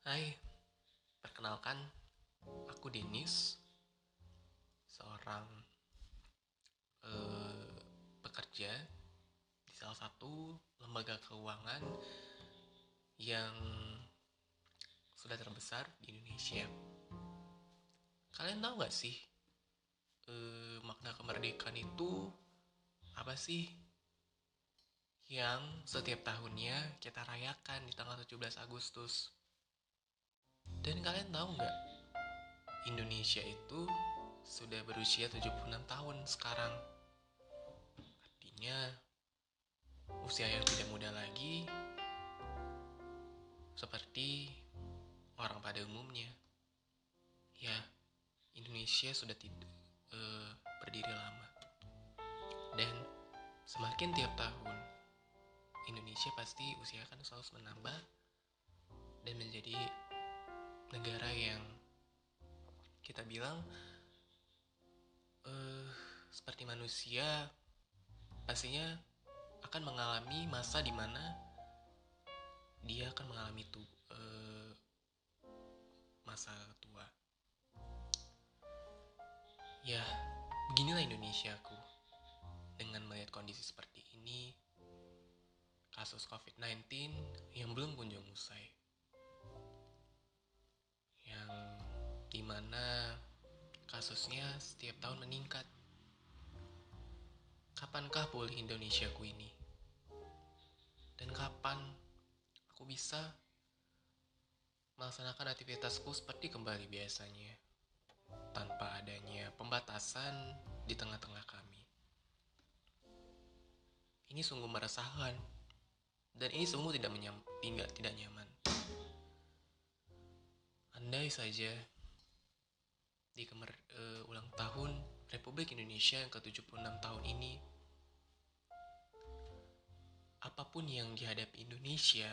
Hai, perkenalkan, aku Denis, seorang uh, pekerja di salah satu lembaga keuangan yang sudah terbesar di Indonesia. Kalian tahu gak sih uh, makna kemerdekaan itu apa sih? Yang setiap tahunnya kita rayakan di tanggal 17 Agustus. Dan kalian tahu nggak? Indonesia itu sudah berusia 76 tahun sekarang. Artinya usia yang tidak muda lagi seperti orang pada umumnya. Ya, Indonesia sudah tidak uh, berdiri lama. Dan semakin tiap tahun Indonesia pasti usia akan selalu menambah dan menjadi negara yang kita bilang uh, seperti manusia pastinya akan mengalami masa di mana dia akan mengalami tu, uh, masa tua. Ya, beginilah Indonesiaku. Dengan melihat kondisi seperti ini, kasus COVID-19 yang belum kunjung usai. Kasusnya setiap tahun meningkat. Kapankah pulih Indonesiaku ini? Dan kapan aku bisa melaksanakan aktivitasku seperti kembali biasanya, tanpa adanya pembatasan di tengah-tengah kami. Ini sungguh meresahkan, dan ini sungguh tidak, menyam, tidak, tidak nyaman. Andai saja di kemer, uh, ulang tahun Republik Indonesia yang ke-76 tahun ini. Apa pun yang dihadapi Indonesia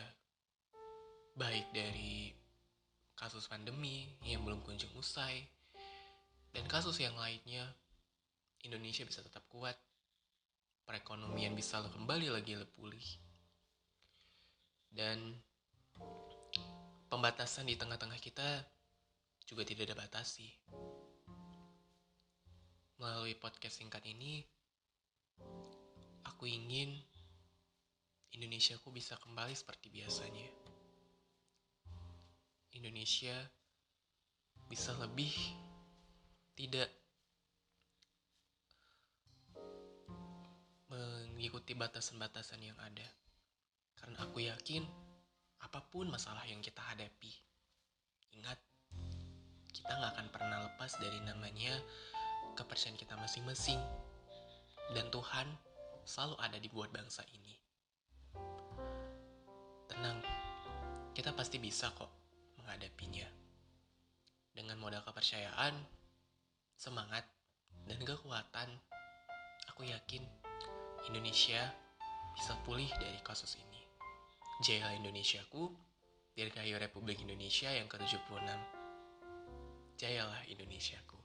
baik dari kasus pandemi yang belum kunjung usai dan kasus yang lainnya Indonesia bisa tetap kuat perekonomian bisa kembali lagi pulih. Dan pembatasan di tengah-tengah kita juga tidak ada batasi. Melalui podcast singkat ini, aku ingin Indonesiaku bisa kembali seperti biasanya. Indonesia bisa lebih tidak mengikuti batasan-batasan yang ada. Karena aku yakin apa pun masalah yang kita hadapi, ingat kita nggak akan pernah lepas dari namanya kepercayaan kita masing-masing. Dan Tuhan selalu ada di buat bangsa ini. Tenang, kita pasti bisa kok menghadapinya. Dengan modal kepercayaan, semangat, dan kekuatan, aku yakin Indonesia bisa pulih dari kasus ini. Jaya Indonesiaku, Dirgahayu Republik Indonesia yang ke-76. Jayalah Indonesiaku.